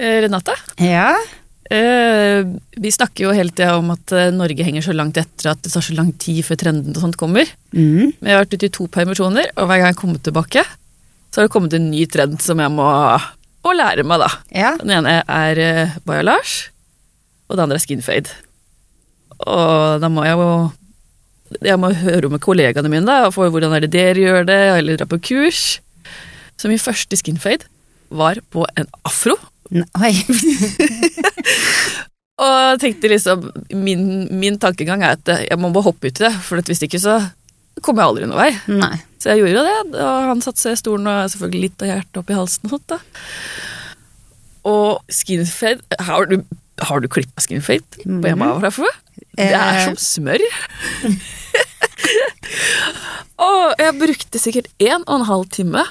Eh, Renate, Ja. eh, vi snakker jo hele tida om at eh, Norge henger så langt etter at det tar så lang tid før trenden og sånt kommer. Mm. Jeg har vært ute i to permisjoner, og hver gang jeg kommer tilbake, så har det kommet en ny trend som jeg må, må lære meg, da. ja. Den ene er uh, Bajalage, og den andre er skinfade. Og da må jeg jo jeg må høre med kollegaene mine da, for hvordan er det dere gjør det, eller dra på kurs. Så min første skinfade var på en afro. N- Oi. Og tenkte liksom, min, min tankegang er at jeg må bare hoppe ut det, for at hvis ikke så kommer jeg aldri noen vei. Nei. Så jeg gjorde jo det, og han satte seg i stolen og selvfølgelig litt av hjertet opp i halsen og sånt da. Og skinfade, har du, har du klippet skinfade på hjemme av herfor? Det er Eh. som smør. og jeg brukte sikkert en og en halv time,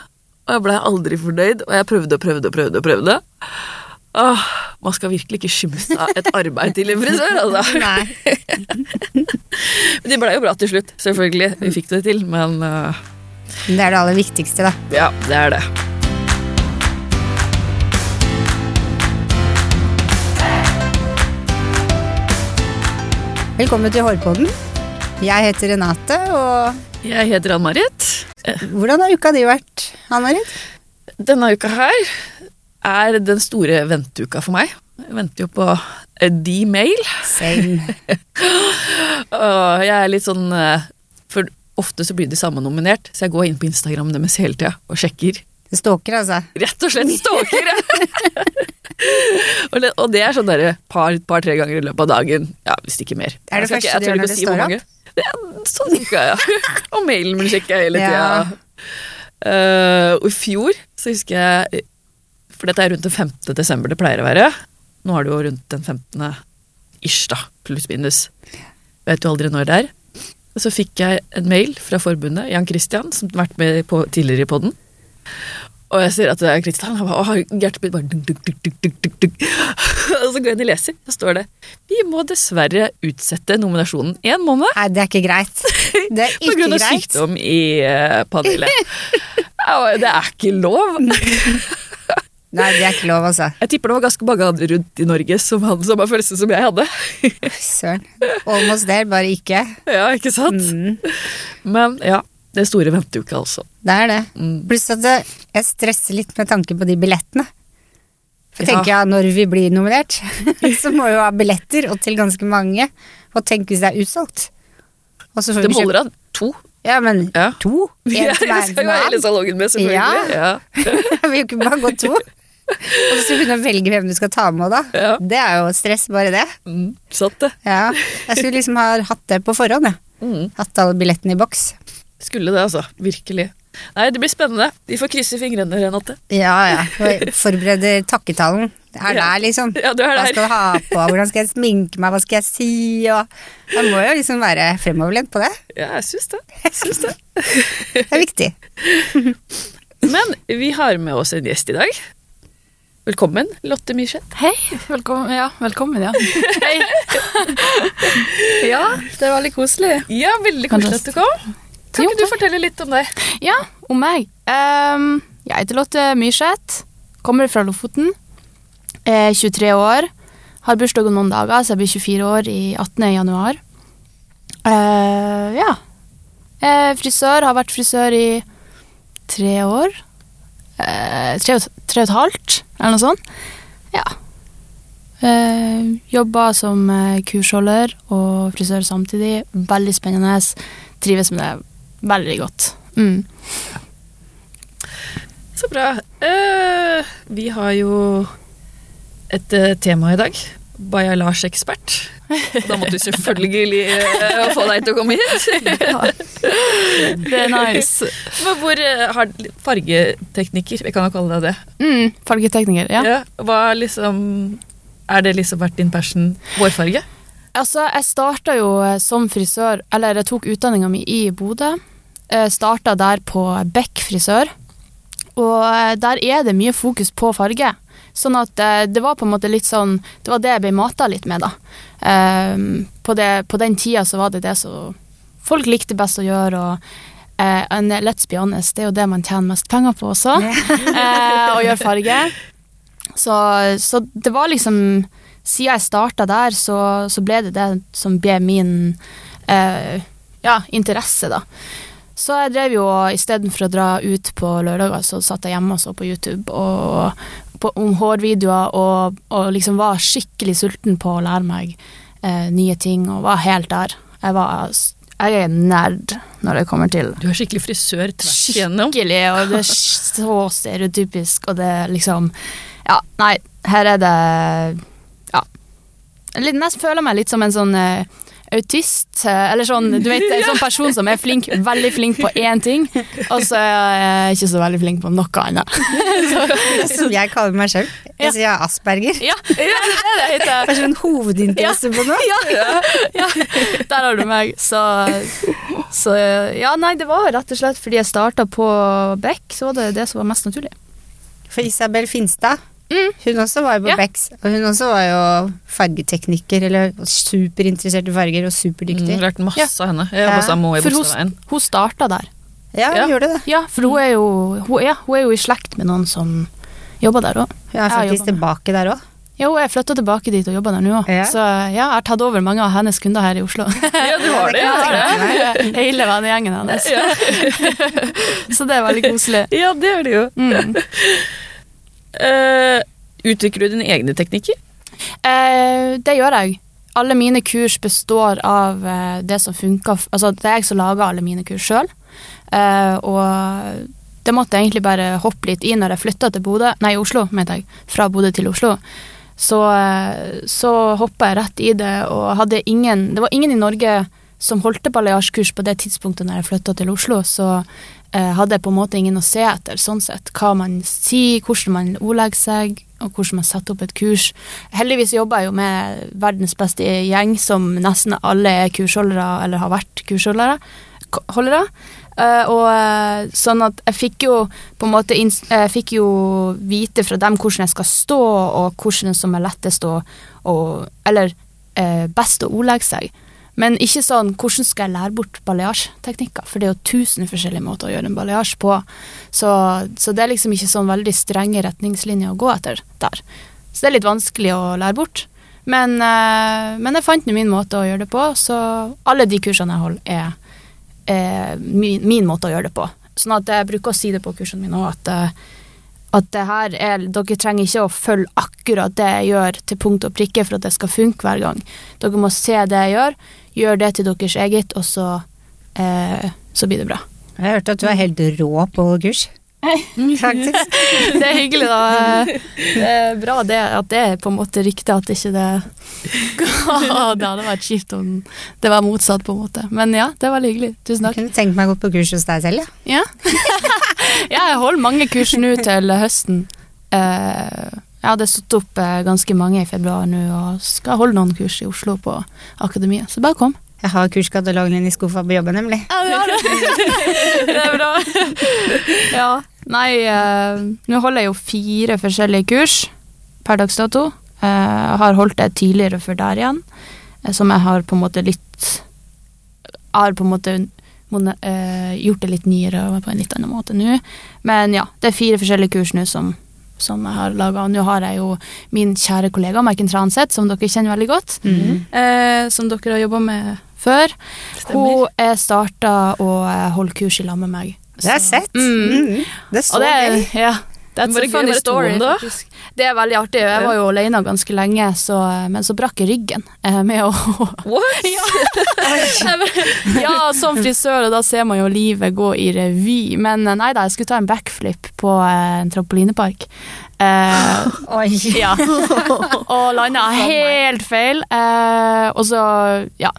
og jeg ble aldri fornøyd, og jeg prøvde og prøvde og prøvde og prøvde. Åh, man skal virkelig ikke skimse av et arbeid til en frisør, altså. Nei. Men det ble jo bra til slutt, selvfølgelig. Vi fikk det til, men uh... Det er det aller viktigste, da. ja, det er det. Velkommen til Hårpodden. Jeg heter Renate, og Jeg heter Ann-Marit. Hvordan har uka di vært, Ann-Marit? Denne uka her er den store venteuka for meg. Jeg venter jo på eh, D-mail. Same. Jeg er litt sånn eh, For ofte så blir de sammennominert, så jeg går inn på Instagram deres hele tida og sjekker. Du stalker, altså. Rett og slett stalker, og, det, er sånn derre par-tre par, tre ganger i løpet av dagen. Ja, hvis ikke mer. Er det første ikke- du gjør når det si står mange. Det sånn cirka, ja. og mailen min sjekka jeg hele tida. Ja. Eh, og i fjor så husker jeg For dette er rundt den 15. desember det pleier å være. Nå er det jo rundt den 15. ish, da. Pluss minus. Vet jo aldri når det er. Så fikk jeg en mail fra forbundet, Jan Christian, som har vært med på tidligere i podden. Og jeg ser at det er Kristian. Og hjertet mitt bare dunk, dunk, dunk. Og så går jeg inn og leser. Da står det Vi må dessverre utsette nominasjonen én måned Nei, det er ikke greit. Det er på grunn av greit. sykdom i eh, panelet. Det er ikke lov. Nei, det er ikke lov, altså. Jeg tipper det var ganske mange andre rundt i Norge som hadde samme følelse som jeg hadde. Søren. Almost there, bare ikke. Ja, ikke sant? Mm, Men ja, det store venteuka, altså. det er det. Mm. Pluss at det- jeg stresser litt med tanke på de billettene. For Ja. tenker jeg, når vi blir nominert, så må vi jo ha billetter, og til ganske mange. Og tenk hvis det er utsolgt. Og så får De vi kjøpe holder av to. Ja, men Ja. to? En til hver er- skal jo ha hele salongen med, selvfølgelig. Ja. ja. vi ikke bare gå to. Og så begynne å velge hvem du skal ta med, da. Ja. Det er jo stress, bare det. Mm, sant det. Ja. Jeg skulle liksom ha hatt det på forhånd, jeg. Mm. Hatt alle billettene i boks. Skulle det, altså. Virkelig. Nei, det blir spennende. Vi får krysse fingrene, Renate. Ja, ja. Forbereder takketalen. Det er Ja. der, liksom. Ja, du er Hva skal du ha på, hvordan skal jeg sminke meg, hva skal jeg si, og man må jo liksom være fremoverlent på det. Ja, jeg syns det. Jeg syns det. Det er viktig. Men vi har med oss en gjest i dag. Velkommen, Lotte Myrseth. Hei, velkommen. Ja, velkommen, ja. Hei. ja, det er veldig koselig. Ja, veldig koselig at du kom. Kan Jo, ikke du fortelle litt om deg? Ja, om meg. Um, jeg heter Lotte Myrseth, kommer fra Lofoten. Er 23 år. Har bursdag om noen dager, så jeg blir 24 år i 18. januar. Uh, ja. Jeg er frisør, har vært frisør i tre år. Uh, tre, og, tre og et halvt, eller noe sånt. Ja. Uh, Jobba som eh, kursholder og frisør samtidig. Veldig spennende. Trives med det veldig godt. Mm. Så bra. Uh, vi har jo et uh, tema i dag. Bajalage-ekspert. Da måtte vi selvfølgelig uh, få deg til å komme hit. Det er nice. Men hvor har fargeteknikker, vi kan jo kalle deg det. Mm, fargetekniker, ja. Ja, hva liksom Er det liksom vært din passion hårfarge? Altså, jeg starta jo som frisør, eller jeg tok utdanninga mi i Bodø. Jeg Starta der på Beck frisør. Og eh, der er det mye fokus på farge. Sånn at eh, det var på en måte litt sånn Det var det jeg ble mata litt med, da. Ehm, på, det, på den tida så var det det som folk likte best å gjøre, og eh, let's be honest, det er jo det man tjener mest penger på også. eh, å gjøre farge. Så, så det var liksom Siden jeg starta der, så, så ble det det som ble min eh, ja, interesse, da. Så jeg drev jo istedenfor å dra ut på lørdager, så satt jeg hjemme og så på YouTube og, på, om hårvideoer og, og liksom var skikkelig sulten på å lære meg eh, nye ting og var helt der. Jeg var jeg er nerd når det kommer til Du er skikkelig frisør tvers igjennom. Skikkelig, og det er så stereotypisk, og det er liksom Ja, nei, her er det Ja. Jeg litt- nesten føler meg litt som en sånn eh, autist, eh, eller sånn, du vet, en sånn person som er flink, veldig flink på én ting, og så er jeg ikke så veldig flink på noe annet. Som jeg kaller meg. Ja. Jeg sier jeg har asperger. Ja, det er det det heter. Kanskje en hovedinteresse på noe. Ja, ja, der har du meg. Så, så ja, nei, det var rett og slett fordi jeg starta på Beck, så var det det som var mest naturlig. For Isabel Finstad, Mm. hun også var jo på Ja. Becks. Og hun også var jo fargetekniker, eller superinteressert i farger, og superdyktig. Mm, lærte Lært masse av henne. Jeg Ja. sammen med For henne i hun, Bogstadveien. hun starta der. Ja, hun Ja. gjorde det. Ja, for hun er jo, hun, ja, hun er jo i slekt med noen som jobber der òg. Hun er faktisk tilbake der òg. Ja, hun er flytta tilbake dit og jobber der nå òg. Ja. Så ja, jeg har tatt over mange av hennes kunder her i Oslo. Ja, du har det. Ja, Ja. Hele vennegjengen hennes. Så det er veldig koselig. ja det er det jo. Mm. Eh, utvikler du dine egne teknikker? Uh, det gjør jeg. Alle mine kurs består av uh, det som funker Altså, det er jeg som lager alle mine kurs sjøl. Og det måtte jeg egentlig bare hoppe litt i når jeg flytta til Bodø Nei, Oslo, mente jeg. Fra Bodø til Oslo. Så, så hoppa jeg rett i det, og hadde ingen Det var ingen i Norge som holdt baljasjkurs på det tidspunktet når jeg flytta til Oslo, så eh, hadde jeg på en måte ingen å se etter, sånn sett. Hva man sier, hvordan man ordlegger seg, og hvordan man setter opp et kurs. Heldigvis jobber jeg jo med verdens beste gjeng, som nesten alle er kursholdere, eller har vært kursholdere. Holdere. Uh, og eh, sånn at jeg fikk jo på en måte ins- Jeg fikk jo vite fra dem hvordan jeg skal stå, og hvordan som er lettest å- Eller uh, best å ordlegge seg. Men ikke sånn hvordan skal jeg lære bort baljasjeteknikker, for det er jo tusen forskjellige måter å gjøre en baljasj på. Så, så det er liksom ikke sånn veldig strenge retningslinjer å gå etter der. Så det er litt vanskelig å lære bort. Men, eh, men jeg fant nå min måte å gjøre det på, så alle de kursene jeg holder, er, er min, min måte å gjøre det på. Sånn at jeg bruker å si det på kursene mine òg, at, eh, at det her er Dere trenger ikke å følge akkurat det jeg gjør til punkt og prikke for at det skal funke hver gang. Dere må se det jeg gjør, gjør det til deres eget, og så, eh, så blir det bra. Jeg har hørt at du er helt rå på kurs. Faktisk. Det er hyggelig, da. Det er bra det, at det er på en måte riktig, at ikke det Det hadde vært kjipt om det var motsatt, på en måte. Men ja, det var hyggelig. Tusen takk. Jeg kunne tenkt meg å gå på kurs hos deg selv, ja. Ja. ja, jeg holder mange kurs nå til høsten. Eh, jeg hadde satt opp eh, ganske mange i februar nå, og skal holde noen kurs i Oslo på akademiet. Så bare kom. Jeg har kurskatalogen din i skuffa på jobben, nemlig. Ja, det, har det. det er bra. ja. Nei, eh, nå holder jeg jo fire forskjellige kurs per dags dato. Eh, har holdt det tidligere før der igjen, eh, som jeg har på en måte litt Har på en måte eh, gjort det litt nyere og på en litt annen måte nå. Men ja, det er fire forskjellige kurs nå som, som jeg har laga. Nå har jeg jo min kjære kollega Maiken Transeth, som dere kjenner veldig godt. Eh, som dere har jobba med før. Hun er starta å eh, holde kurs i lag med meg. Det har jeg sett. Mm. Mm. Det er så det gøy. ja, that's a funny story. det. er veldig artig. Jeg var jo alene ganske lenge, så, men så brakk jeg ryggen eh, med å What? ja. ja, som frisør, og da ser man jo livet gå i revy. Men eh, nei da, jeg skulle ta en backflip på eh, en trampolinepark. Eh, Oi. ja. Og landa helt feil. Eh, og så, ja.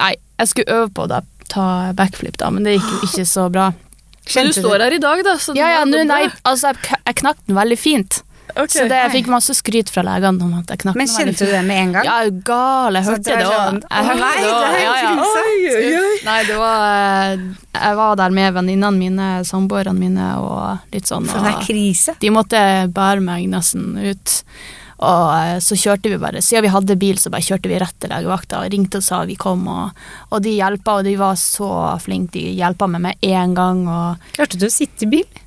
Nei, jeg skulle øve på å ta backflip, da, men det gikk jo ikke så bra. Men du står her i dag, da. Så Ja, ja, nå nei, altså, jeg, jeg knakk den veldig fint. Okay, Så det, jeg fikk masse skryt fra legene om at jeg knakk Men den veldig kjente du det med en gang? Ja, jeg er gal. Jeg hørte det òg. sånn, Jeg «Å hørte nei, det er ja, ja. krise!» Oi, oi, oi. Nei, det var eh, Jeg var der med venninnene mine, samboerne mine og litt sånn. For det er krise. de måtte bære meg nesten ut. Og eh, så kjørte vi bare, siden vi hadde bil, så bare kjørte vi rett til legevakta og ringte og sa vi kom. Og, og de hjelpa, og de var så flinke. De hjelpa meg med en gang. Og Klarte du å sitte i bil?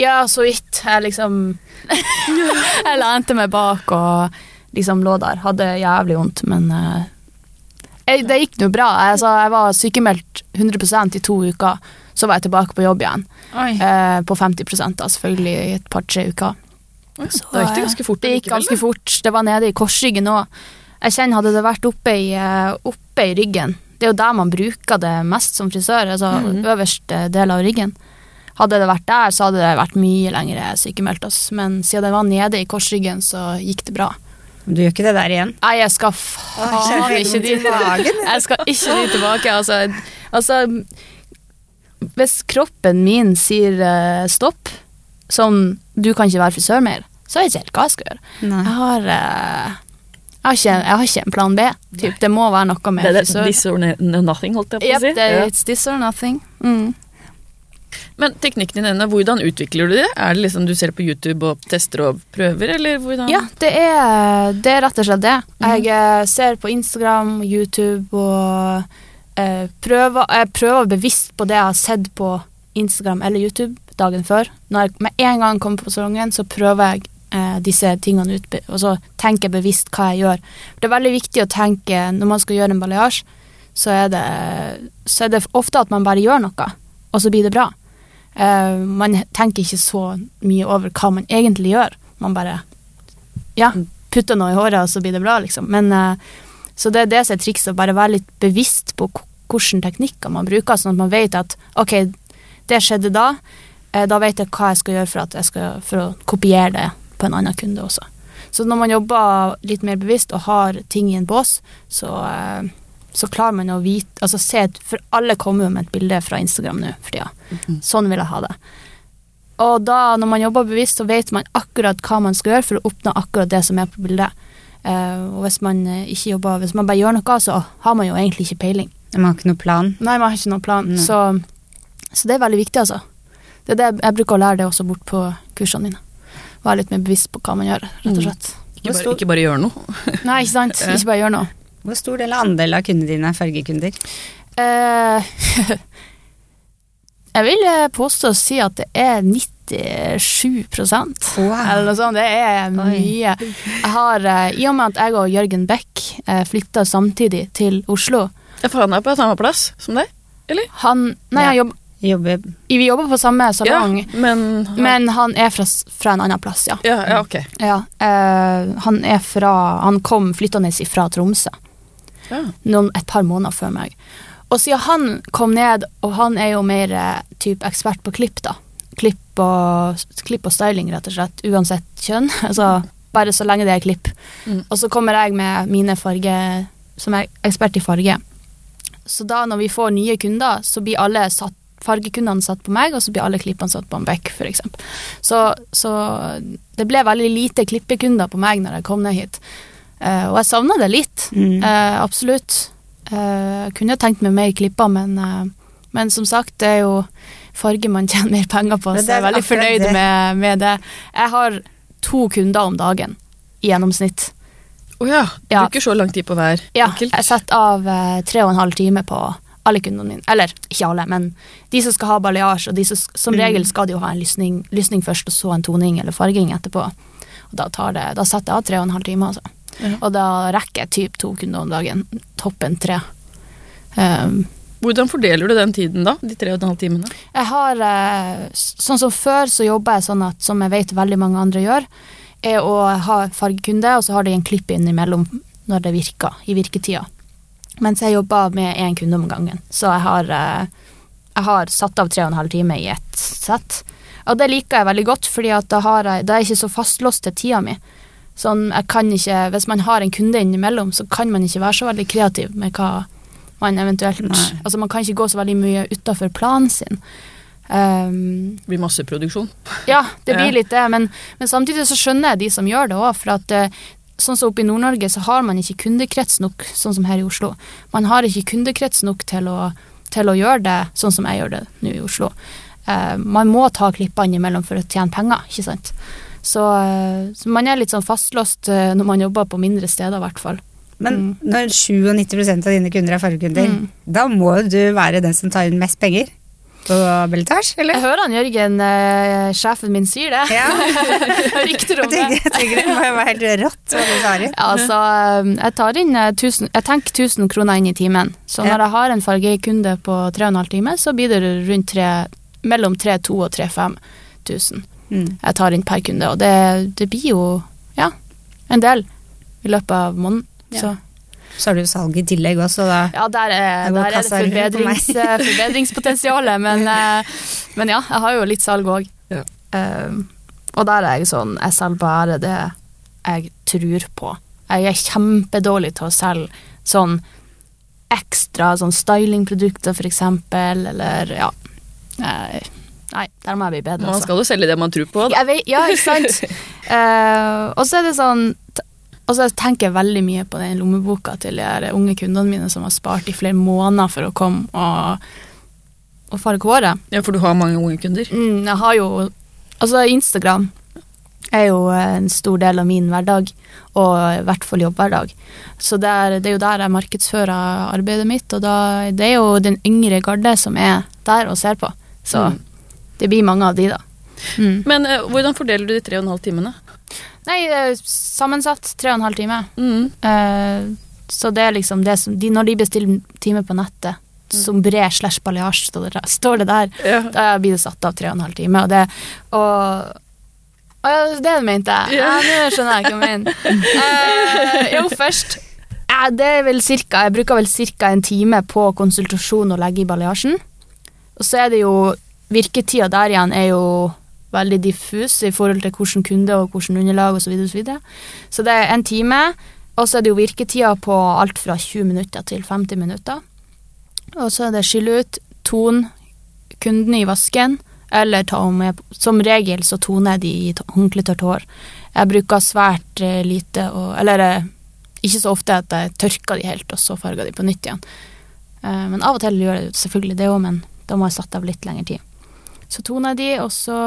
Ja, så vidt. Jeg liksom Jeg lente meg bak og liksom lå der. Hadde jævlig vondt, men eh, jeg, det gikk nå bra. Altså, jeg var sykemeldt 100% i to uker. Så var jeg tilbake på jobb igjen. Eh, på 50 da, selvfølgelig, i et par-tre uker. Så, det gikk det ganske fort Det gikk ganske fort. Det var nede i korsryggen òg. Jeg kjenner hadde det vært oppe i, eh, oppe i ryggen Det er jo der man bruker det mest som frisør, altså Mhm. øverste del av ryggen. Hadde det vært der, så hadde det vært mye lengre sykemeldt. oss. Men siden det var nede i korsryggen, så gikk det bra. Du gjør ikke det der igjen? Nei, jeg skal faen ah, ikke dit. Jeg skal ikke dit tilbake. Altså, altså Hvis kroppen min sier uh, stopp, sånn du kan ikke være frisør mer, så vet jeg ikke helt hva jeg skal gjøre. Jeg har, eh, jeg har, ikke, jeg har ikke en plan B. Typ, det må være noe med Det er det, frisør. this or nothing, holdt jeg på Yep, å si. det Ja. it's this or nothing. Mm. Men teknikken din, Enne, hvordan utvikler du det? Er det liksom du ser på YouTube og tester og prøver, eller hvordan? Ja, det er, det er rett og slett det. Mhm. Jeg eh, ser på Instagram YouTube og eh, prøver, jeg prøver bevisst på det jeg har sett på Instagram eller YouTube dagen før. Når jeg med en gang kommer på salongen, så prøver jeg eh, disse tingene ut, og så tenker jeg bevisst hva jeg gjør. Det er veldig viktig å tenke når man skal gjøre en balayage, så er det, så er det ofte at man bare gjør noe, og så blir det bra. Eh, man tenker ikke så mye over hva man egentlig gjør. Man bare ja, putter noe i håret, og så blir det bra, liksom. Men, eh, så det er det som er trikset, å bare være litt bevisst på hvilke teknikker man bruker, sånn at man vet at ok, det skjedde da, da vet jeg hva jeg skal gjøre for, jeg skal, for å kopiere det på en annen kunde også. Så når man jobber litt mer bevisst og har ting i en bås, så, eh, så klarer man å vite, altså se, for alle kommer jo med et bilde fra Instagram nå for tida. Mhm. Sånn vil jeg ha det. Og da, når man jobber bevisst, så vet man akkurat hva man skal gjøre for å oppnå akkurat det som er på bildet. Eh, og hvis man eh, ikke jobber, hvis man bare gjør noe, så har man jo egentlig ikke peiling. Man har ikke noen plan. Nei, man har ikke noen plan. Mm. Så, så det er veldig viktig, altså. Det er det, jeg bruker å lære det også bort på kursene mine. Være litt mer bevisst på hva man gjør, rett og Mm. slett. Ikke, bare, ikke bare gjør noe. Nei, ikke sant? Ikke bare gjør noe. Hvor stor del av andel av kundene dine er fargekunder? Eh, jeg vil eh, påstå å si at det er 97 wow. Eller noe sånt. Det er mye. Jeg har, eh, I og med at jeg og Jørgen Beck flytta samtidig til Oslo For han er på samme plass som deg? Han Nei, Ja. han jobb, Jobber vi jobber på samme salong, Ja, men han, men han er fra, fra en annen plass, ja. ja, ja, ok. ja uh, han er fra Han kom flyttende fra Tromsø Ja. noen, et par måneder før meg. Og siden han kom ned, og han er jo mer eh, typ ekspert på klipp, da. Klipp og, klipp og styling, rett og slett, uansett kjønn. altså bare så lenge det er klipp. Mm. Og så kommer jeg med mine farger, som er ekspert i farge. Så da når vi får nye kunder, så blir alle satt fargekundene satt på meg, og så blir alle klippene satt på en Beck, eksempel. Så, så det ble veldig lite klippekunder på meg når jeg kom ned hit. Uh, og jeg savna det litt. mm. uh, absolutt. Uh, kunne tenkt meg mer klipper, men, uh, men som sagt, det er jo farge man tjener mer penger på, så jeg er veldig fornøyd det. med, med det. Jeg har to kunder om dagen i gjennomsnitt. Å ja, du Ja. bruker så lang tid på hver Ja, enkelt? jeg setter av tre og en halv time på alle kundene mine. Eller ikke alle, men de som skal ha balayage, og de som, som Mm. regel skal de jo ha en lysning, lysning først, og så en toning eller farging etterpå. Og da, tar det, da setter jeg av tre og en halv time, altså. Ja. Og da rekker jeg typ to kunder om dagen. Toppen tre. Um, Hvordan fordeler du den tiden da? De tre og en halv timene? jeg har eh, Sånn som før, så jobber jeg sånn at, som jeg vet veldig mange andre gjør, er å ha fargekunde, og så har de en klipp innimellom når det virker, i virketida. Mens jeg jobber med én kunde om gangen. Så jeg har, eh, jeg har satt av tre og en halv time i ett sett. Og det liker jeg veldig godt, at da, da er jeg ikke så fastlåst til tida mi. Sånn, ikke, hvis man har en kunde innimellom, så kan man ikke være så veldig kreativ med hva man eventuelt Nei. Altså man kan ikke gå så veldig mye utafor planen sin. Um, Det blir masseproduksjon. ja, det blir litt det, men, men samtidig så skjønner jeg de som gjør det òg, for at eh, sånn som oppe i Nord-Norge så har man ikke kundekrets nok, sånn som her i Oslo. Man har ikke kundekrets nok til å, til å gjøre det sånn som jeg gjør det nå i Oslo. Eh, man må ta klippene imellom for å tjene penger, ikke sant. Så, eh, så man er litt sånn fastlåst eh, når man jobber på mindre steder, i hvert fall. Men når 97% av dine kunder er fargekunder, Mm. da må du være den som tar inn mest penger. På belletasje, Jeg hører han Jørgen, eh, sjefen min, sier det. Ja. Rykter om det. jeg tenker det være helt rått hva du svarer. Ja, altså, eh, jeg tar inn eh, 1000, jeg tenker 1000 kroner inn i timen. Så Ja. når jeg har en fargekunde på 3,5 timer, så blir det rundt tre, mellom 3.200 og 3,5 tusen Mm. jeg tar inn per kunde. Og det, det blir jo, ja, en del i løpet av måneden. Ja. Så Så har du salg i tillegg også, da. ja, der er, der er det forbedrings, eh, forbedringspotensialet, men, eh, men ja, jeg har jo litt salg òg. Ja. og der er jeg sånn, jeg selger bare det jeg tror på. Jeg er kjempedårlig til å selge sånn ekstra sånn stylingprodukter, for eksempel, eller ja. Nei, nei, der må jeg bli bedre. Man altså. skal jo selge det man tror på. Da. Jeg vet, ja, ikke sant? uh, og så er det sånn Og så tenker jeg veldig mye på den lommeboka til de unge kundene mine som har spart i flere måneder for å komme og, og farge håret. Ja, For du har mange unge kunder. Mm, jeg har jo Altså, Instagram er jo en stor del av min hverdag, og i hvert fall jobbhverdag. Så det er, det er jo der jeg markedsfører arbeidet mitt, og da, det er jo den yngre garde som er der og ser på. Så Mm. det blir mange av de, da. Mm. Men uh, hvordan fordeler du de tre og en halv timene? Nei, eh, sammensatt tre og en halv time. Mm. Uh, så det er liksom det som de, Når de bestiller time på nettet, sombré slash balayage, står det, står det der, Ja. da blir det satt av tre og en halv time. Og det og, og ja, det mente jeg. Ja, nå skjønner jeg hva du mener. Eh, jo, først ja, det er vel cirka, Jeg bruker vel ca. en time på konsultasjon og legge i baljasjen. Og så er det jo Virketida der igjen er jo veldig diffus i forhold til hvilken kunde og hvilken underlag osv. Så, og så, videre. så det er en time, og så er det jo virketida på alt fra 20 minutter til 50 minutter. Og så er det skylle ut, tone kunden i vasken, eller ta om med Som regel så toner de i håndkletørt hår. Jeg bruker svært eh, lite og Eller eh, ikke så ofte at jeg tørker de helt, og så farger de på nytt igjen. Eh, men av og til gjør jeg jo selvfølgelig det òg, men da må jeg sette av litt lengre tid. Så toner jeg de, og så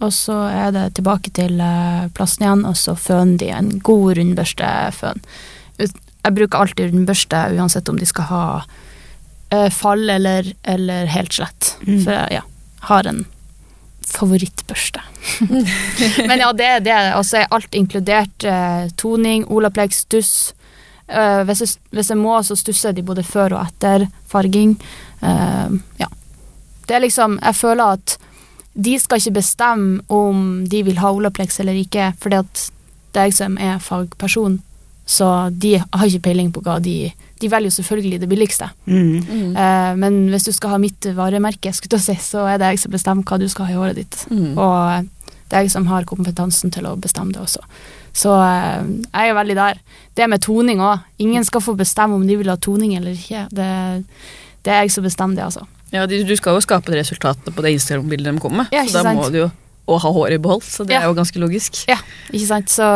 og så er det tilbake til eh, plassen igjen, og så føner de en god rundbørsteføn. Jeg bruker alltid rundbørste uansett om de skal ha eh, fall eller, eller helt slett. Mm. For jeg ja, har en favorittbørste. Men ja, det er det. Og så er alt inkludert. Eh, toning, Olaplex, stuss. Hvis, jeg, hvis jeg må, så stusser de både før og etter farging. Ja. Det er liksom Jeg føler at de skal ikke bestemme om de vil ha Olaplex eller ikke, fordi at det er jeg som er fagperson, så de har ikke peiling på hva de De velger jo selvfølgelig det billigste. Mm. Mm. Eh, men hvis du skal ha mitt varemerke, skulle jeg si, så er det jeg som bestemmer hva du skal ha i håret ditt. Mm. Og det er jeg som har kompetansen til å bestemme det også. Så eh, jeg er veldig der. Det med toning òg. Ingen skal få bestemme om de vil ha toning eller ikke. Det, det er jeg som bestemmer det, altså. Ja, Du skal jo skape resultatene på det Instagram-bildet de kommer med. Ja, så da sant? må du jo og ha håret i behold, så det Ja. er jo ganske logisk. Ja, ikke sant. Så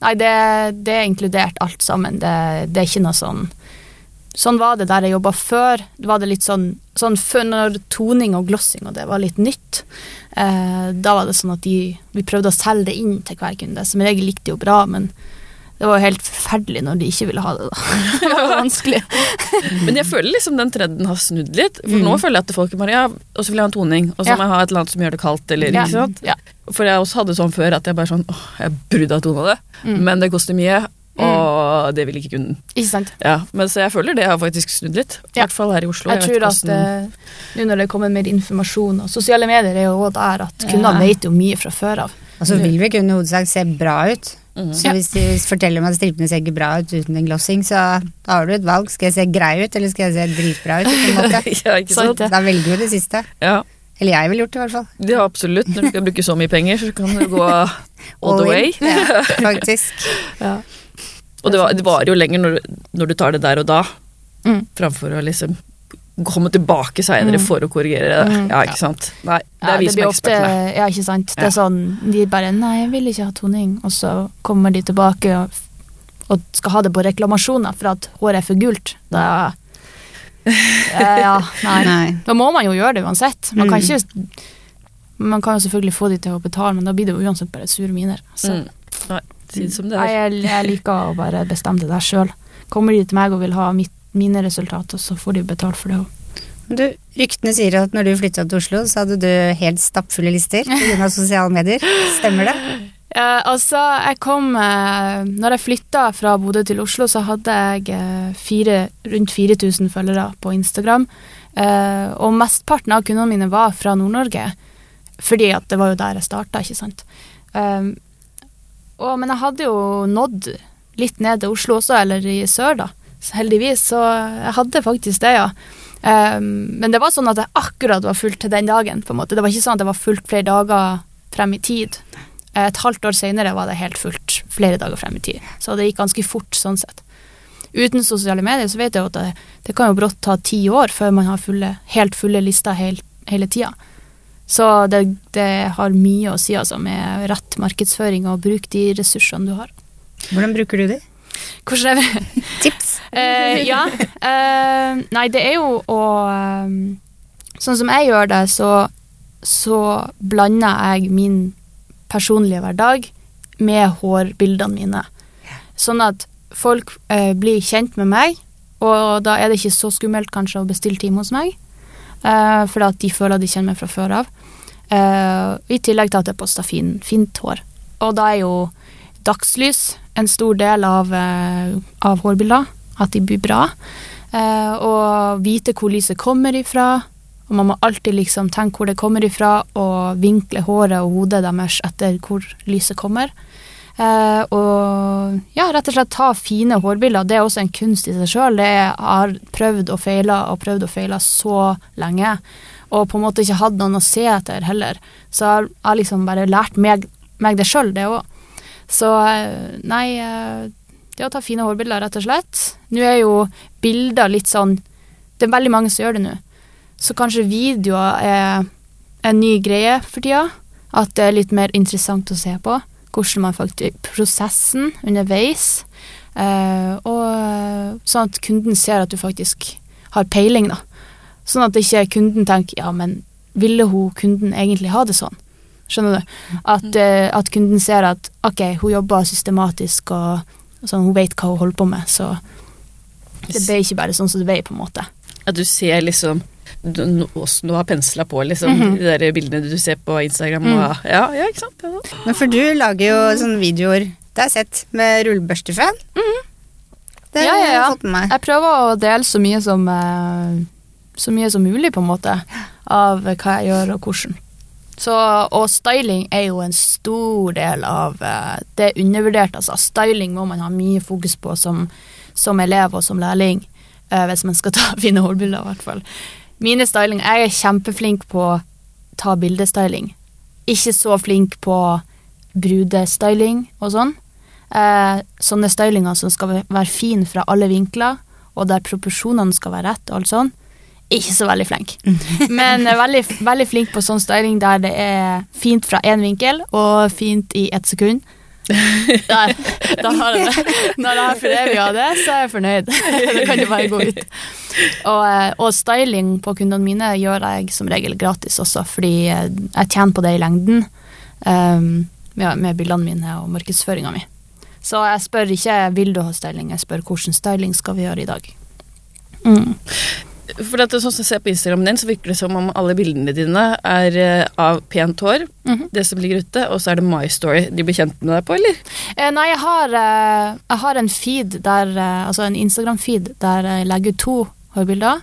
nei, det, det er inkludert alt sammen. Det, det er ikke noe sånn Sånn var det der jeg jobba før. Det var det litt sånn, sånn før når toning og glossing og det var litt nytt. Eh, da var det sånn at de, vi prøvde å selge det inn til hver kunde. Som regel likte det jo bra, men det var jo helt forferdelig når de ikke ville ha det. da. det var vanskelig. Men jeg føler liksom den trenden har snudd litt. For Mm. nå føler jeg at folk bare ja, og så vil jeg ha en toning, og så Ja. må jeg ha et eller annet som gjør det kaldt. Eller, Ja. ikke sant? Ja. For jeg også hadde sånn før at jeg bare sånn åh, jeg burde ha tona det, Mm. men det koster mye, og det vil ikke kunden. Ikke sant. Ja, men Så jeg føler det har faktisk snudd litt. I Ja. hvert fall her i Oslo. Jeg jeg tror at eh, nå når det kommer mer informasjon, og sosiale medier er jo der at Ja. kundene vet jo mye fra før av. Og så vil vi kunne hovedsakelig se bra ut. Mhm. Så hvis du forteller meg at strippene ser ikke bra ut uten en glossing, så da har du et valg. Skal jeg se grei ut, eller skal jeg se dritbra ut? Ja, ikke Sant sant? Da velger du det siste. Ja, Eller jeg ville gjort det, i hvert fall. ja, absolutt. Når du skal bruke så mye penger, så kan du gå all All the way. Ja, faktisk. Og det, var, det varer jo lenger når, du- når du tar det der og da, Mm. framfor å liksom komme tilbake seinere Mm. for å korrigere det. Mm. Ja, ikke sant. Nei, det Ja, er vi som er ekspertene. Ja, ikke sant. Det er sånn, De bare 'nei, jeg vil ikke ha toning', og så kommer de tilbake og, og skal ha det på reklamasjoner for at håret er for gult. Da ja, Ja, nei. Nei. Da må man jo gjøre det uansett. Man kan Mm. ikke Man kan jo selvfølgelig få de til å betale, men da blir det jo uansett bare sure miner. Så Mm. Nei, jeg, jeg liker å bare bestemme det der sjøl. Kommer de til meg og vil ha mitt, mine resultater, så får de betalt for det òg. Du, ryktene sier at når du flytta til Oslo, så hadde du helt stappfulle lister pga. sosiale medier. Stemmer det? Eh, altså, jeg kom eh, Når jeg flytta fra Bodø til Oslo, så hadde jeg eh, fire, rundt 4000 følgere på Instagram. Eh, og mesteparten av kundene mine var fra Nord-Norge, fordi at det var jo der jeg starta, ikke sant. Eh, og, men jeg hadde jo nådd litt ned til Oslo også, eller i sør, da. Så heldigvis. Så jeg hadde faktisk det, ja. Um, men det var sånn at det akkurat var fullt til den dagen. på en måte. Det var ikke sånn at det var fullt flere dager frem i tid. Et halvt år senere var det helt fullt flere dager frem i tid. Så det gikk ganske fort sånn sett. Uten sosiale medier så vet jeg jo at det, det kan jo brått ta ti år før man har fulle, helt fulle lister hele, hele tida. Så det, det har mye å si altså med rett markedsføring og bruk de ressursene du har. Hvordan bruker du de? Hvordan er det? Tips? Eh, ja. Uh, nei, det er jo å um, Sånn som jeg gjør det, så, så blander jeg min personlige hverdag med hårbildene mine. Sånn at folk uh, blir kjent med meg, og da er det ikke så skummelt kanskje å bestille time hos meg, uh, fordi at de føler de kjenner meg fra før av. I tillegg til at jeg poster fin, fint hår. Og da er jo dagslys en stor del av, av hårbilder, at de blir bra. Eh, og vite hvor lyset kommer ifra. Og man må alltid liksom tenke hvor det kommer ifra, og vinkle håret og hodet deres etter hvor lyset kommer. Eh, og ja, rett og slett ta fine hårbilder. Det er også en kunst i seg sjøl. Jeg har prøvd og feila og prøvd og feila så lenge, og på en måte ikke hatt noen å se etter heller. Så jeg har liksom bare lært meg, meg det sjøl, det òg. Så eh, nei, eh, det å ta fine hårbilder, rett og slett. Nå er jo bilder litt sånn Det er veldig mange som gjør det nå. Så kanskje videoer er en ny greie for tida. At det er litt mer interessant å se på. Hvordan man faktisk Prosessen underveis. Eh, og sånn at kunden ser at du faktisk har peiling, da. Sånn at ikke kunden tenker ja, men ville hun kunden egentlig ha det sånn? Skjønner du? At, eh, at kunden ser at ok, hun jobber systematisk og sånn, hun vet hva hun holder på med, så det ble ikke bare sånn som det ble, på en måte. At du ser liksom åssen du har pensla på liksom, Mhm. de der bildene du ser på Instagram. Mm. Og, ja, ja, ikke sant? Ja. Men for du lager jo sånne videoer, det har jeg sett, med rullebørstefan. Det Ja, ja, har jeg fått med meg. Jeg prøver å dele så mye som eh, så mye som mulig, på en måte, av hva jeg gjør og hvordan. Så, og styling er jo en stor del av eh, Det undervurderte. altså. Styling må man ha mye fokus på som, som elev og som lærling, eh, hvis man skal ta fine hårbilder, i hvert fall. Mine styling Jeg er kjempeflink på å ta bildestyling. Ikke så flink på brudestyling og sånn. Eh, sånne stylinger som skal være fin fra alle vinkler, og der proporsjonene skal være rett og alt sånn. Ikke så veldig flink. Men eh, veldig, veldig flink på sånn styling der det er fint fra én vinkel og fint i ett sekund. Der, da har jeg det. Når jeg har foreviga det, så er jeg fornøyd. Det kan jo bare gå ut. Og, eh, og styling på kundene mine gjør jeg som regel gratis også, fordi eh, jeg tjener på det i lengden um, med, med bildene mine og markedsføringa mi. Så jeg spør ikke vil du ha styling, jeg spør hvordan styling skal vi gjøre i dag. Mm. For at sånn som jeg ser på Instagramen din, så virker det som om alle bildene dine er eh, av pent hår, Mhm. det som ligger ute, og så er det My Story. De blir kjent med deg på, eller? Eh, nei, jeg har, eh, jeg har en feed der, eh, altså en Instagram-feed der jeg legger ut to hårbilder,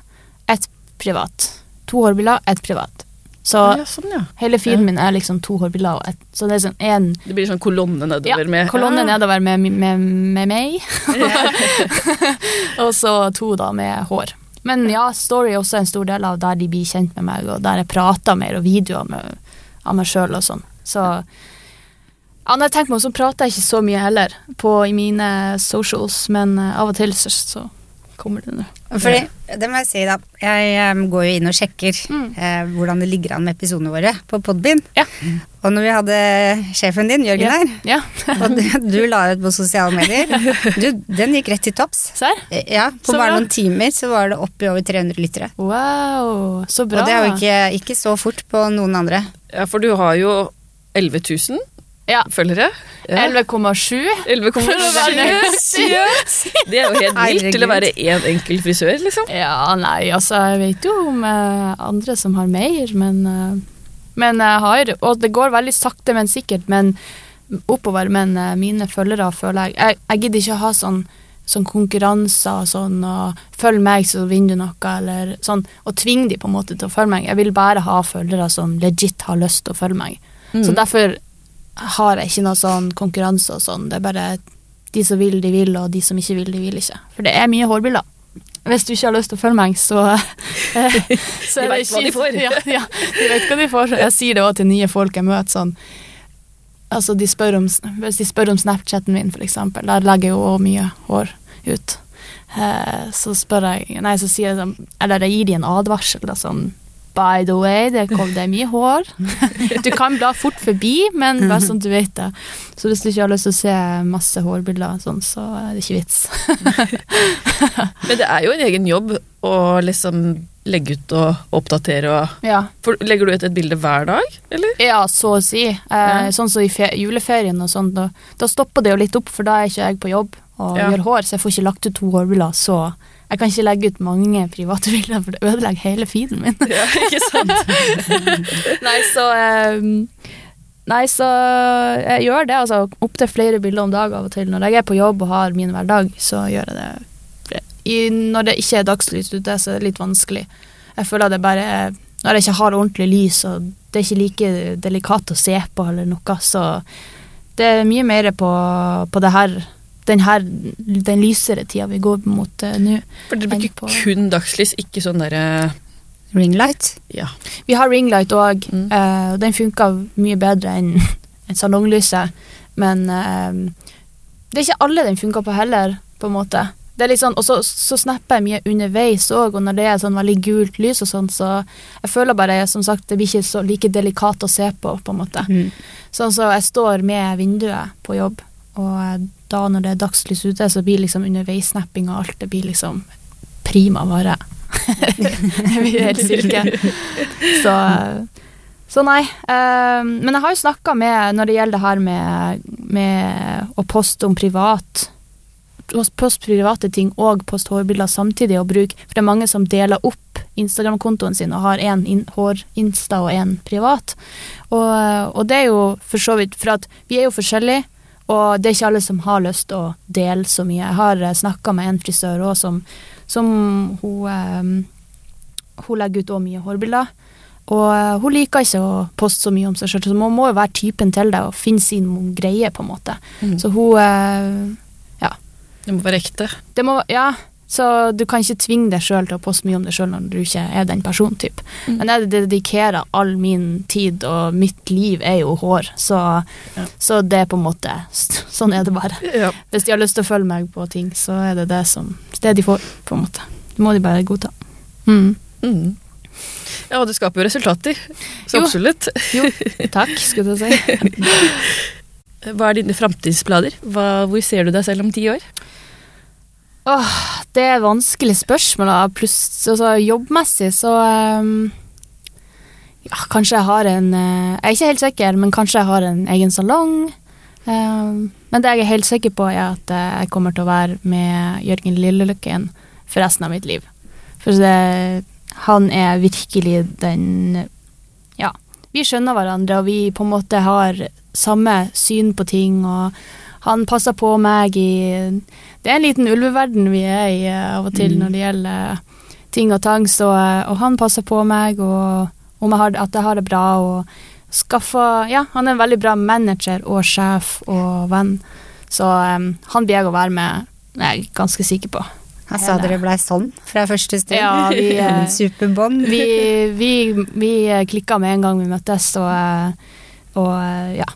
ett privat. To hårbilder, ett privat. Så ja, sånn, ja. hele feeden min er liksom to hårbilder, og ett. Så det er sånn en Det blir sånn kolonne ja, nedover med kolonne ja. nedover med, med, med meg, og så to da med hår. Men ja, story er også en stor del av der de blir kjent med meg, og der jeg prater mer, og videoer med, av meg sjøl og sånn. Så ja, når jeg tenker meg om, så prater jeg ikke så mye heller på i mine socials, men eh, av og til så, så kommer det nå. Fordi, det må jeg si da, jeg um, går jo inn og sjekker Mm. uh, hvordan det ligger an med episodene våre på Podbind. Ja. Og når vi hadde sjefen din, Jørgen Ja. her, Ja, og du, du la ut på sosiale medier, du, den gikk rett til topps. serr? Eh, Ja, på Så bare bra. noen timer så var det opp i over 300 lyttere. Wow, så bra. Og det er jo ikke, ikke så fort på noen andre. Ja, for du har jo 11 000 Ja. følgere. Ja. 11,7. 11,7. Det er jo helt vilt til å være én enkel frisør, liksom. Ja, nei, altså, jeg vet jo om uh, andre som har mer, men uh, Men jeg har Og det går veldig sakte, men sikkert, men oppover. Men eh, mine følgere føler jeg Jeg, jeg gidder ikke å ha sånn sånn konkurranser og sånn, og følg meg, så vinner du noe, eller sånn, og tvinge de på en måte til å følge meg. Jeg vil bare ha følgere som legit har lyst til å følge meg. Så derfor har jeg ikke noe sånn konkurranse og sånn. Det er bare de som vil, de vil, og de som ikke vil, de vil ikke. For det er mye hårbilder. Hvis du ikke har lyst til å følge meg, så, eh, så De er det vet hva de får. Ja, ja, de vet hva de får. Jeg sier det også til nye folk jeg møter sånn Altså, de spør om, hvis de spør om Snapchaten min, eksempel, der legger jeg jo mye hår ut. Eh, så spør jeg Nei, så sier jeg sånn Eller jeg gir de en advarsel, da, sånn By the way, det, kom, det er mye hår. Du kan bla fort forbi, men bare sånn du vet det. Så hvis du ikke har lyst til å se masse hårbilder, sånn, så er det ikke vits. Men det er jo en egen jobb å liksom legge ut og oppdatere og Ja, For, Legger du ut et bilde hver dag, eller? ja så å si. Eh, Sånn som i fe juleferien og sånn, da, da stopper det jo litt opp, for da er ikke jeg på jobb og Ja. gjør hår, så jeg får ikke lagt ut to hårbilder. Så jeg kan ikke legge ut mange private bilder, for det ødelegger hele feeden min. Ja, ikke sant? Nei, så ehm, Nei, så jeg gjør det. Altså opptil flere bilder om dag av og til. Når jeg er på jobb og har min hverdag, så gjør jeg det. I, når det ikke er dagslys ute, så er det litt vanskelig. Jeg føler at det bare er Når jeg ikke har ordentlig lys, og det er ikke like delikat å se på eller noe, så det er mye mer på, på det her den her den lysere tida vi går mot uh, nå. For dere bruker kun dagslys, ikke sånn derre Ringlight. Ja. Vi har ringlight òg, Mm. og den funka mye bedre enn en salonglyset. Men uh, det er ikke alle den funker på heller, på en måte. Det er litt sånn, og så, så snapper jeg mye underveis òg, og når det er sånn veldig gult lys og sånn, så jeg føler bare, som sagt, det blir ikke så like delikat å se på, på en måte. Mm. Sånn så jeg står med vinduet på jobb, og da når det er dagslys ute, så blir liksom underveissnapping og alt, det blir liksom prima vare. det blir helt silke. Så, så nei. eh, men jeg har jo snakka med, når det gjelder det her med, med å poste om privat Poste private ting og poste hårbilder samtidig og bruke For det er mange som deler opp Instagram-kontoen sin og har én in, hår-insta og én privat. Og, og det er jo for så vidt For at vi er jo forskjellige, og det er ikke alle som har lyst til å dele så mye. Jeg har snakka med en frisør òg som, som hun, um, hun legger ut òg mye hårbilder. Og eh, hun liker ikke å poste så mye om seg sjøl, så man må jo være typen til det og finne sin greie, på en måte. Mm. Så hun ja. Det må være ekte. det må, ja, så du kan ikke tvinge deg sjøl til å poste mye om deg sjøl når du ikke er den personen. Typ. Mm. Men jeg dedikerer all min tid, og mitt liv er jo hår, så, Ja. så det er på en måte Sånn er det bare. Ja. Hvis de har lyst til å følge meg på ting, så er det det som det de får, på en måte. Det må de bare godta. Mm. Mm. ja, og det skaper jo resultater. Så Jo. absolutt. Jo, takk, skulle jeg si. Hva er dine framtidsplaner? Hvor ser du deg selv om ti år? Åh, det er vanskelig spørsmål. Pluss altså, jobbmessig så um, Ja, kanskje jeg har en uh, Jeg er ikke helt sikker, men kanskje jeg har en egen salong. Um, men det jeg er helt sikker på, er at eh, jeg kommer til å være med Jørgen Lilleløkken for resten av mitt liv. For det, han er virkelig den Ja, vi skjønner hverandre, og vi på en måte har samme syn på ting, og han passer på meg i Det er en liten ulveverden vi er i eh, av og til Mm. når det gjelder eh, ting og tang, så, eh, og han passer på meg, og om jeg har, at jeg har det bra, og skaffer Ja, han er en veldig bra manager og sjef og venn, så um, han blir jeg å være med, jeg er ganske sikker på. Jeg sa dere blei sånn fra første stund. Ja, vi, Superbånd. Vi, vi, vi klikka med en gang vi møttes, og, og ja.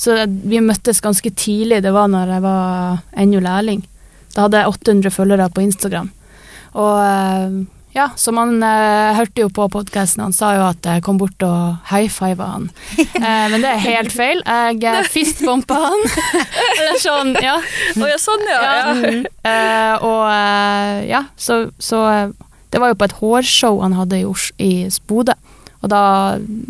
Så vi møttes ganske tidlig. Det var når jeg var ennå lærling. Da hadde jeg 800 følgere på Instagram. Og eh, ja, så man eh, hørte jo på podkasten. Han sa jo at jeg kom bort og high-fiva han. Eh, men det er helt feil. Jeg eh, fistbumpa han. Eller sånn, ja. Å ja, sånn, ja. Ja. Mm. Eh, og eh, ja, så, så Det var jo på et hårshow han hadde i, i Bodø. Og da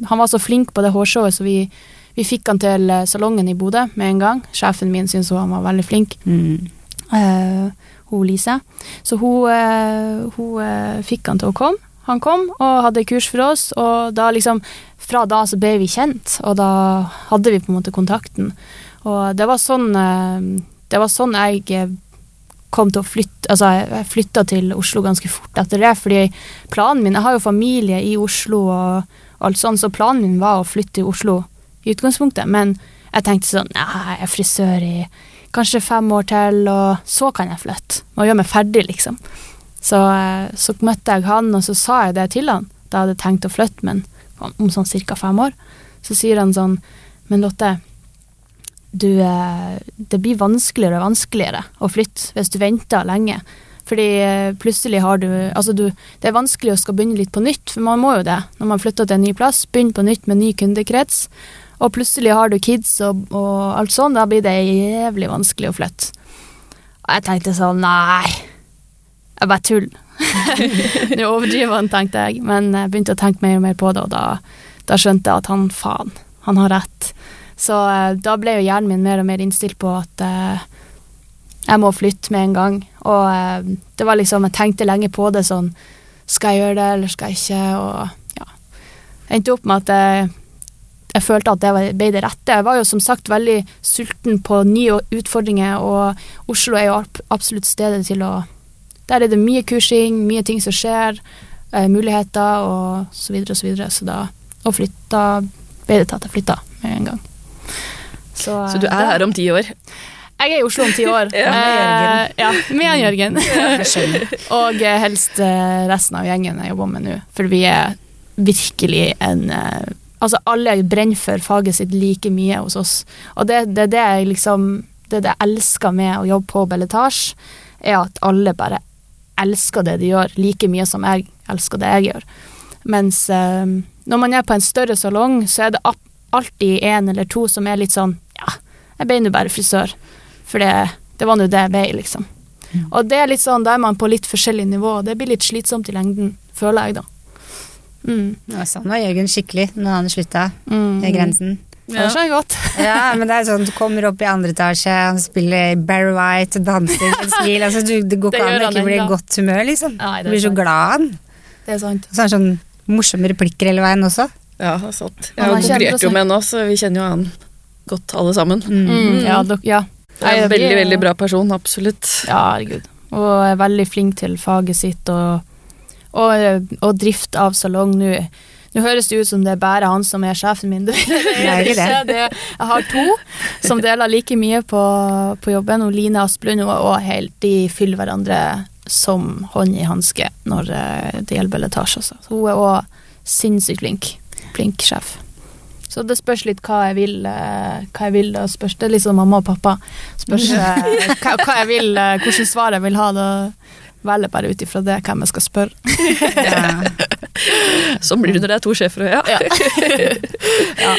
Han var så flink på det hårshowet, så vi, vi fikk han til eh, salongen i Bodø med en gang. Sjefen min syntes han var veldig flink. Mm. Uh, hun Lise. Så hun, uh, hun fikk han til å komme. Han kom og hadde kurs for oss, og da liksom Fra da så ble vi kjent, og da hadde vi på en måte kontakten. Og det var sånn Det var sånn jeg kom til å flytte Altså, jeg- flytta til Oslo ganske fort etter det, fordi planen min Jeg har jo familie i Oslo og alt sånn, så planen min var å flytte til Oslo i utgangspunktet, men jeg tenkte sånn Nei, jeg er frisør i kanskje fem år til, og så kan jeg flytte. Og gjøre meg ferdig, liksom. Så, eh, så møtte jeg han, og så sa jeg det til han da hadde jeg tenkt å flytte, men om, sånn cirka fem år. Så sier han sånn Men Lotte, du, eh, det blir vanskeligere og vanskeligere å flytte hvis du venter lenge. Fordi eh, plutselig har du Altså, du, det er vanskelig å skal begynne litt på nytt, for man må jo det når man flytter til en ny plass. Begynne på nytt med ny kundekrets. Og plutselig har du kids og, og alt sånn, da blir det jævlig vanskelig å flytte. Og jeg tenkte sånn, nei, jeg bare tull. Nå overdriver han, tenkte jeg, men jeg begynte å tenke mer og mer på det, og da, da skjønte jeg at han, faen, han har rett. Så eh, da ble jo hjernen min mer og mer innstilt på at eh, jeg må flytte med en gang. Og eh, det var liksom, jeg tenkte lenge på det sånn, skal jeg gjøre det, eller skal jeg ikke, og ja. Jeg endte opp med at jeg, jeg følte at det ble det rette. Jeg var jo som sagt veldig sulten på nye utfordringer, og Oslo er jo absolutt stedet til å Der er det mye kursing, mye ting som skjer, eh, muligheter og så videre og så videre. Så da å flytta ble det til at jeg flytta med en gang. Så, Så du er er her om ti år? Jeg er i Oslo om ti år. Ja, med Jørgen. Eh, ja, med Jørgen. Og eh, helst eh, resten av gjengen jeg jobber med nå. For vi er virkelig en eh, Altså, alle brenner for faget sitt like mye hos oss. Og det er det, det jeg liksom Det jeg elsker med å jobbe på Belletage, er at alle bare elsker det de gjør, like mye som jeg elsker det jeg gjør. Mens eh, når man er på en større salong, så er det alltid en eller to som er litt sånn Ja, jeg ble nå bare frisør. For det, det var nå det jeg ble, liksom. Og det er litt sånn, da er man på litt forskjellig nivå, og det blir litt slitsomt i lengden, føler jeg, da. Mm. Ja, Sånn var Jørgen skikkelig når han slutta Mm. ved grensen. Ja, det skjønner jeg godt. Ja, men det er sånn, Du kommer opp i andre etasje, han spiller Barry White, danser med smil. Altså, du, det går Det ikke an å ikke bli i godt humør, liksom. Nei, Du blir så sant. glad han. Det er sant. Og så er han sånn morsomme replikker hele veien også. Ja, det sant. Jeg har konkurrert jo med henne, så vi kjenner jo han godt alle sammen. Mm. Ja, dok, ja. Det er en veldig, veldig bra person, absolutt. Ja, herregud. Og er veldig flink til faget sitt og, og, og drift av salong nå. Nå høres det ut som det er bare han som er sjefen min. Det er ikke det. Jeg har to som deler like mye på, på jobben. Og Line Asplund og, og helt, de fyller hverandre som hånd i hanske når eh, det gjelder belletasje. Altså. Så Hun er òg sinnssykt flink. Flink sjef. Så det spørs litt hva jeg vil. eh, Hva jeg vil da spørs Det er litt mamma og pappa. Spørs eh, hva, hva jeg vil, hvilket svar jeg vil ha. Da velger bare ut ifra det hvem jeg skal spørre. Ja. Sånn blir det når det er to sjefer og ja. Ja.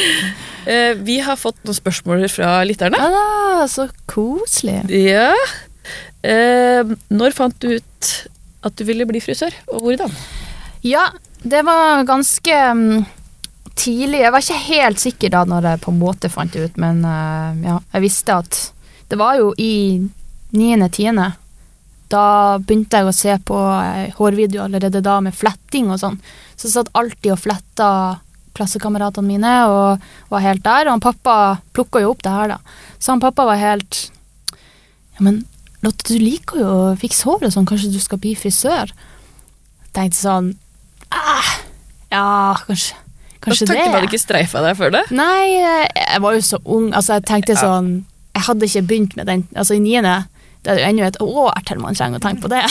Eh, Vi har fått noen spørsmål fra lytterne. Ah, så koselig. Ja. Eh, Når fant du ut at du ville bli frisør, og hvordan? Ja, det var ganske mm, tidlig. Jeg var ikke helt sikker da når jeg på en måte fant det ut, men eh, ja, jeg visste at det var jo i niende, tiende. Da begynte jeg å se på hårvideo allerede da med fletting og sånn. Så jeg satt alltid og fletta klassekameratene mine og var helt der. Og han pappa plukka jo opp det her, da. Så han pappa var helt Ja, men Lotte, du liker jo å fikse hår sånn, kanskje du skal bli frisør? Tenkte sånn ah, Ja, kanskje, kanskje det. hadde ikke streifa deg før det? Nei, jeg var jo så ung. Altså, jeg tenkte Ja. sånn Jeg hadde ikke begynt med den. Altså, i niende det er jo ennå et år til man trenger å tenke på det.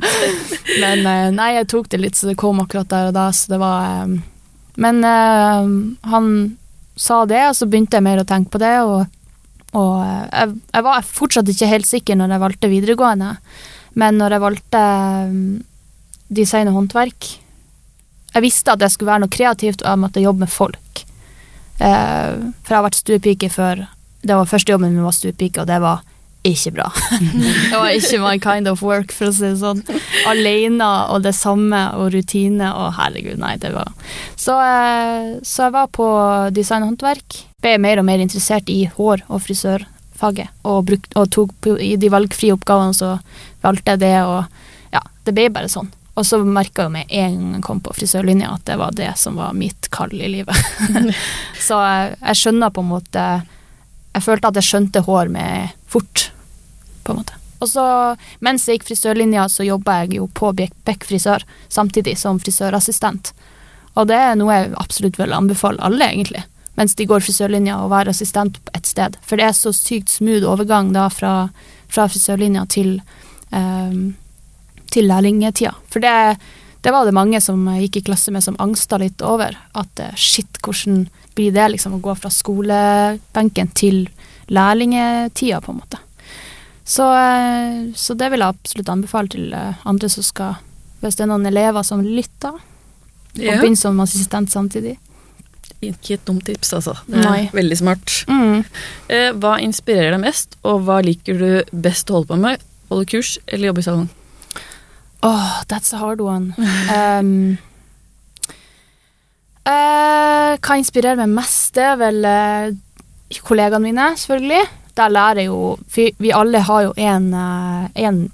Men eh, nei, jeg tok det litt, så det kom akkurat der og da, så det var eh, Men eh, han sa det, og så begynte jeg mer å tenke på det, og, og eh, jeg, jeg var fortsatt ikke helt sikker når jeg valgte videregående, men når jeg valgte eh, design og håndverk Jeg visste at det skulle være noe kreativt, og jeg måtte jobbe med folk. Eh, for jeg har vært stuepike før. Det var første jobben min var stuepike, og det var ikke bra. det var ikke my kind of work, for å si det sånn. Alene og det samme og rutine og herregud, nei, det var Så, eh, så jeg var på design og håndverk. Ble mer og mer interessert i hår- og frisørfaget. Og, bruk, og tok i de valgfrie oppgavene så valgte jeg det, og ja, det ble bare sånn. Og så merka jeg med en gang jeg kom på frisørlinja at det var det som var mitt kall i livet. så jeg, jeg skjønner på en måte Jeg følte at jeg skjønte hår med fort, på en måte. Og så, mens jeg gikk frisørlinja, så jobba jeg jo på Bekk frisør samtidig som frisørassistent. Og det er noe jeg absolutt vil anbefale alle, egentlig. Mens de går frisørlinja og være assistent et sted. For det er så sykt smooth overgang da fra, fra frisørlinja til eh, til lærlingtida. For det, det, var det mange som gikk i klasse med som angsta litt over. At eh, shit, hvordan blir det liksom å gå fra skolebenken til lærlingetida, på en måte. Så, eh, så, det vil jeg absolutt anbefale til eh, andre som skal Hvis det er noen elever som lytter, og ja. begynner som assistent samtidig. Ikke et dumt tips, altså. Det er Nei. veldig smart. Mm. Hva inspirerer deg mest, og hva liker du best å holde på med? Holde kurs eller jobbe i salong? Oh, that's a hard one. Um, uh, hva inspirerer meg mest? Det er vel uh, kollegaene mine, selvfølgelig. Der lærer jo Vi alle har jo en, uh, en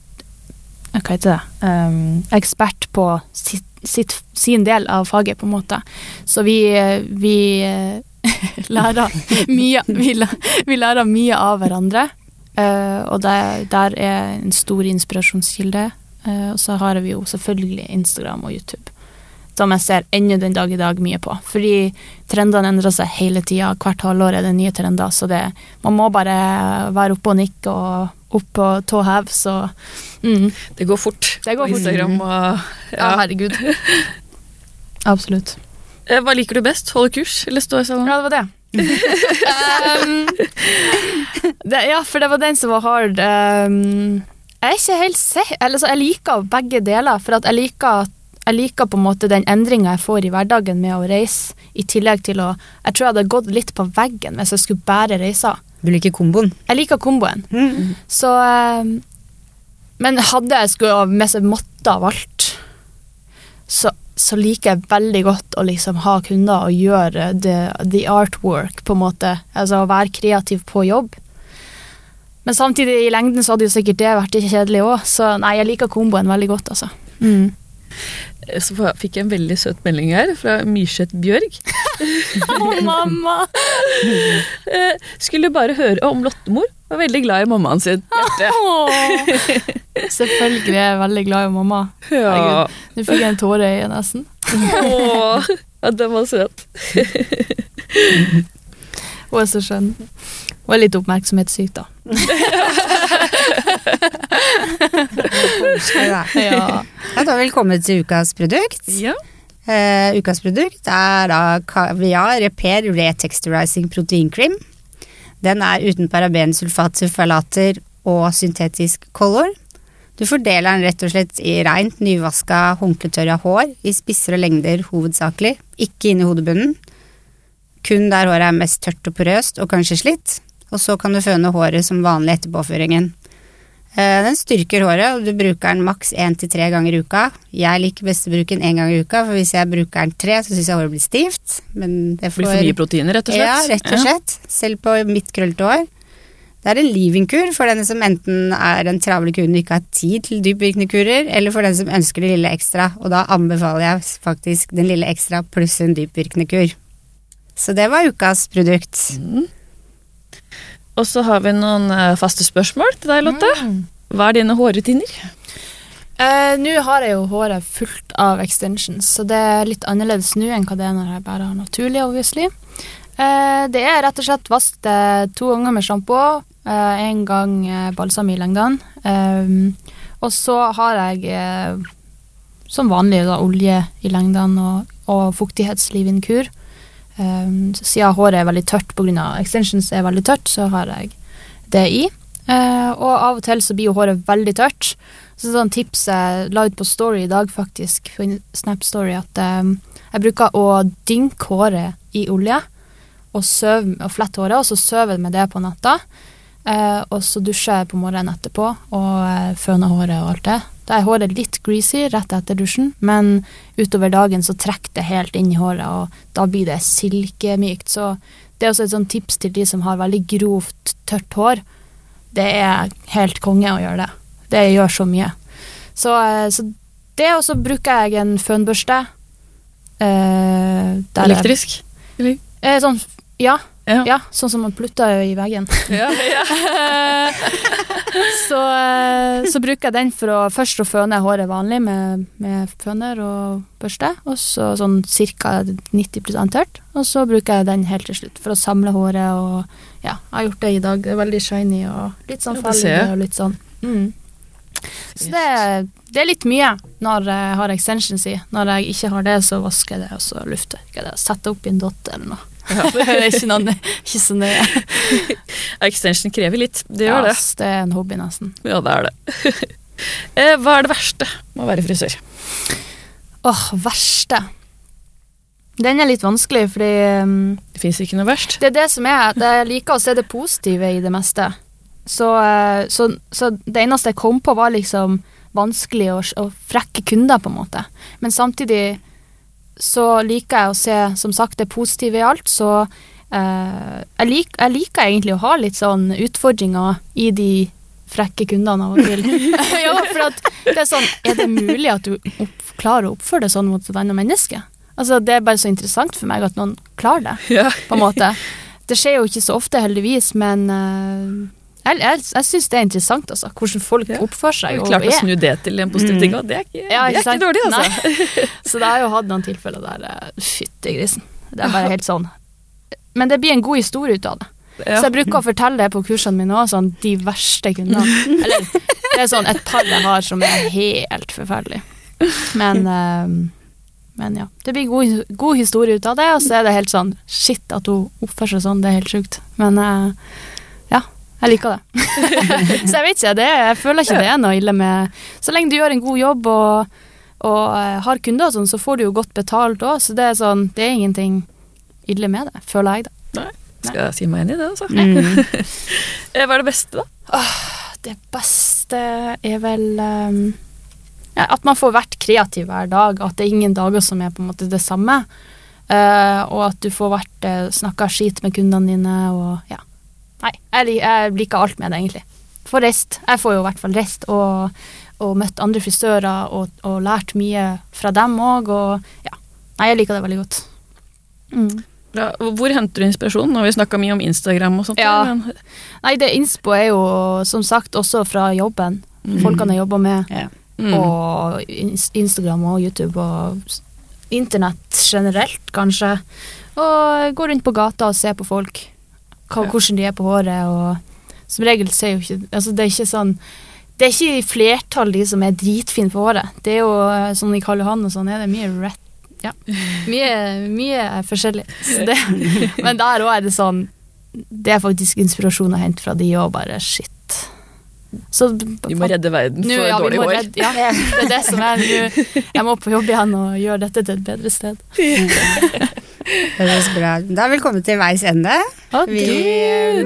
Hva heter det? Um, ekspert på sitt, sitt, sin del av faget, på en måte. Så vi, vi lærer mye vi, vi, lærer mye av hverandre. og det, der er en stor inspirasjonskilde Uh, og så har vi jo selvfølgelig Instagram og YouTube, som jeg ser ennå den dag i dag mye på. Fordi trendene endrer seg hele tida. Hvert halvår er det nye trender, så det, man må bare være oppe og nikke og opp på tå hev, så mm. Det går fort det går på Instagram og Ja, ja herregud. Absolutt. Eh, hva liker du best? Holde kurs eller stå i salongen? Ja, det var det. um, det, ja, for det var den som var hard. Um, jeg er ikke helt sikker. Altså, jeg liker begge deler. For jeg liker, jeg liker på en måte den endringa jeg får i hverdagen med å reise, i tillegg til å Jeg tror jeg hadde gått litt på veggen hvis jeg skulle bære reiser. Du liker komboen? Jeg liker komboen. Mm. Så ehm, Men hadde jeg skulle hvis jeg måtte ha valgt, så, så, liker jeg veldig godt å liksom ha kunder og gjøre the, the artwork, på en måte. Altså å være kreativ på jobb. Men samtidig, i lengden så hadde jo sikkert det vært kjedelig òg, så nei, jeg liker komboen veldig godt, altså. Mm. Så fikk jeg en veldig søt melding her fra Myrseth Bjørg. Å, oh, mamma! Eh, skulle bare høre om Lottemor. Var veldig glad i mammaen sin. Selvfølgelig er jeg veldig glad i mamma. Ja. Nå fikk jeg en tåre i øyet nesten. ja, den var søt. Hun er så skjønn. Hun er litt oppmerksomhetssyk, da. ja. Da velkommen til ukas produkt. Ja. Uh, ukas produkt er da Kaviar Repair Retexturizing Proteincream. Den er uten paraben, sulfater, og syntetisk color. Du fordeler den rett og slett i rent, nyvaska, håndkletørra hår i spisser og lengder hovedsakelig, ikke inni i hodebunnen. Kun der håret er mest tørt og porøst og kanskje slitt og så kan du føne håret som vanlig etter påføringen. Eh, den styrker håret, og du bruker den maks én til tre ganger i uka. Jeg liker best å bruke den én gang i uka, for hvis jeg bruker den tre, så syns jeg håret blir stivt. Men det får... Blir for mye proteiner, rett og slett? Ja, rett og slett. Ja. Selv på mitt krøllete hår. Det er en leaving-kur for den som enten er en travle kunde og ikke har tid til dypvirkende kurer, eller for den som ønsker det lille ekstra, og da anbefaler jeg faktisk den lille ekstra pluss en dypvirkende kur. Så det var ukas produkt. Mm. Og så har vi noen eh, faste spørsmål til deg, Lotte. Mm. Hva er dine hårrutiner? Uh, nå har jeg jo håret fullt av extensions, så det er litt annerledes nå enn hva det er når jeg bare har naturlig, obviously. Uh, det er rett og slett vask to ganger med sjampo, uh, en gang balsam i lengdene. og så har jeg som vanlig da, olje i lengdene og, og fuktighetsleave-in-kur. Um, siden håret er veldig tørt pga. extensions er veldig tørt, så har jeg det i. Uh, og av og til så blir jo håret veldig tørt. Så sånn tips jeg la ut på Story i dag, faktisk, på Snap Story, at um, jeg bruker å dynke håret i olje og, søv, og flette håret, og så sover jeg med det på natta. Uh, og så dusjer jeg på morgenen etterpå og uh, føner håret og alt det. Da er håret litt greasy rett etter dusjen, men utover dagen så trekker det helt inn i håret, og da blir det silkemykt. Så det er også et sånt tips til de som har veldig grovt, tørt hår. Det er helt konge å gjøre det. Det gjør så mye. Så, eh, så det, og så bruker jeg en fønbørste. Eh, Elektrisk? Eller? Eh, sånn, ja, Ja. ja, sånn som man plutter i veggen. Ja, ja. så, eh, så bruker jeg den for å først å føne håret vanlig med, med føner og børste, og så sånn ca. 90 tørt. Og så bruker jeg den helt til slutt for å samle håret og ja, jeg har gjort det i dag. Det er veldig shiny og litt sånn farlig og litt sånn. Mm. Så det, det er litt mye når jeg har extensions i. Når jeg ikke har det, så vasker jeg det, og så lufter jeg det. Setter opp i en dott eller noe. det er ikke, noe, ikke. Extension krever litt. Det Ja, gjør det. det er en hobby, nesten. Ja, det er det. Eh, Hva er det verste med å være frisør? Åh, verste. Den er litt vanskelig, fordi um, Det fins ikke noe verst. det er det som er Jeg liker å se det positive i det meste. Så, eh, så, så det eneste jeg kom på, var liksom vanskelig å, å frekke kunder, på en måte. Men samtidig så liker jeg å se, som sagt, det positive i alt. Så eh, jeg, lik, jeg liker egentlig å ha litt sånn utfordringer i de frekke kundene av og til. ja, for at det er sånn Er det mulig at du opp, klarer å oppføre deg sånn mot et annet menneske? Altså, det er bare så interessant for meg at noen klarer det på en måte. Det skjer jo ikke så ofte, heldigvis, men eh, jeg, jeg, jeg syns det er interessant, altså. Hvordan folk Ja. oppfører seg. og Klart å snu det til en positiv Mm. ting. òg. Det er ikke, Ja, det er ikke dårlig, altså. Så det har jo hatt noen tilfeller der eh, Fytti grisen. Det er bare helt sånn. Men det blir en god historie ut av det. Ja. Så jeg bruker å fortelle det på kursene mine òg, sånn de verste kundene. Eller det er sånn et par jeg har som er helt forferdelig. Men, eh, men ja. Det blir god, god historie ut av det, og så er det helt sånn Shit, at hun oppfører seg sånn, det er helt sjukt. Men ja. Jeg liker det. så jeg vet ikke, det, jeg føler ikke det er noe ille med Så lenge du gjør en god jobb og, og eh, har kunder og sånn, så får du jo godt betalt òg, så det er sånn Det er ingenting ille med det, føler jeg, da. Skal jeg si meg enig i det, altså. Mm. Eh, Hva er det beste, da? Det beste er vel um, ja, At man får vært kreativ hver dag. At det er ingen dager som er på en måte det samme. Uh, og at du får vært uh, snakka skit med kundene dine og ja. Nei, jeg, jeg liker alt med det, egentlig. Få reist. Jeg får jo i hvert fall reist og, og møtt andre frisører og, og lært mye fra dem òg, og ja. Nei, jeg liker det veldig godt. Mm. Bra. Hvor henter du inspirasjon? Nå har vi snakka mye om Instagram og sånt. Ja. Men, Nei, det Innspo er jo som sagt også fra jobben. Folkene jeg jobber med. Ja. mm. og Instagram og YouTube og internett generelt, kanskje. Og gå rundt på gata og se på folk, hva, Ja. hvordan de er på håret, og som regel så er jo ikke Altså, det er ikke sånn Det er ikke i flertall de som er dritfine på håret. Det er jo sånn i Karl Johan og sånn, er det mye rett Ja. Mye, mye forskjellig. Så det, men der òg er det sånn Det er faktisk inspirasjon å hente fra de òg, bare shit. Så Du må redde verden nå, for ja, dårlig hår. redde- ja, det er det som er nå. Jeg må på jobb igjen og gjøre dette til et bedre sted. Det høres bra. Da er vi kommet til veis ende. Vi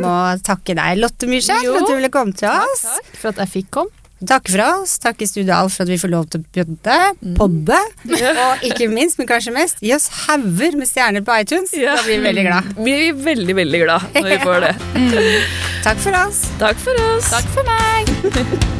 må takke deg, Lotte Myrseth, for at du ville komme til oss. Takk for at jeg fikk komme. Takk for oss. Takk i Studio Alf for at vi får lov til å podde. Mm. podde. Og ikke minst, men kanskje mest, gi oss hauger med stjerner på iTunes. Ja. Da blir vi veldig glad. Vi blir veldig, veldig glad når vi får det. Takk for oss. Takk for oss. Takk for meg.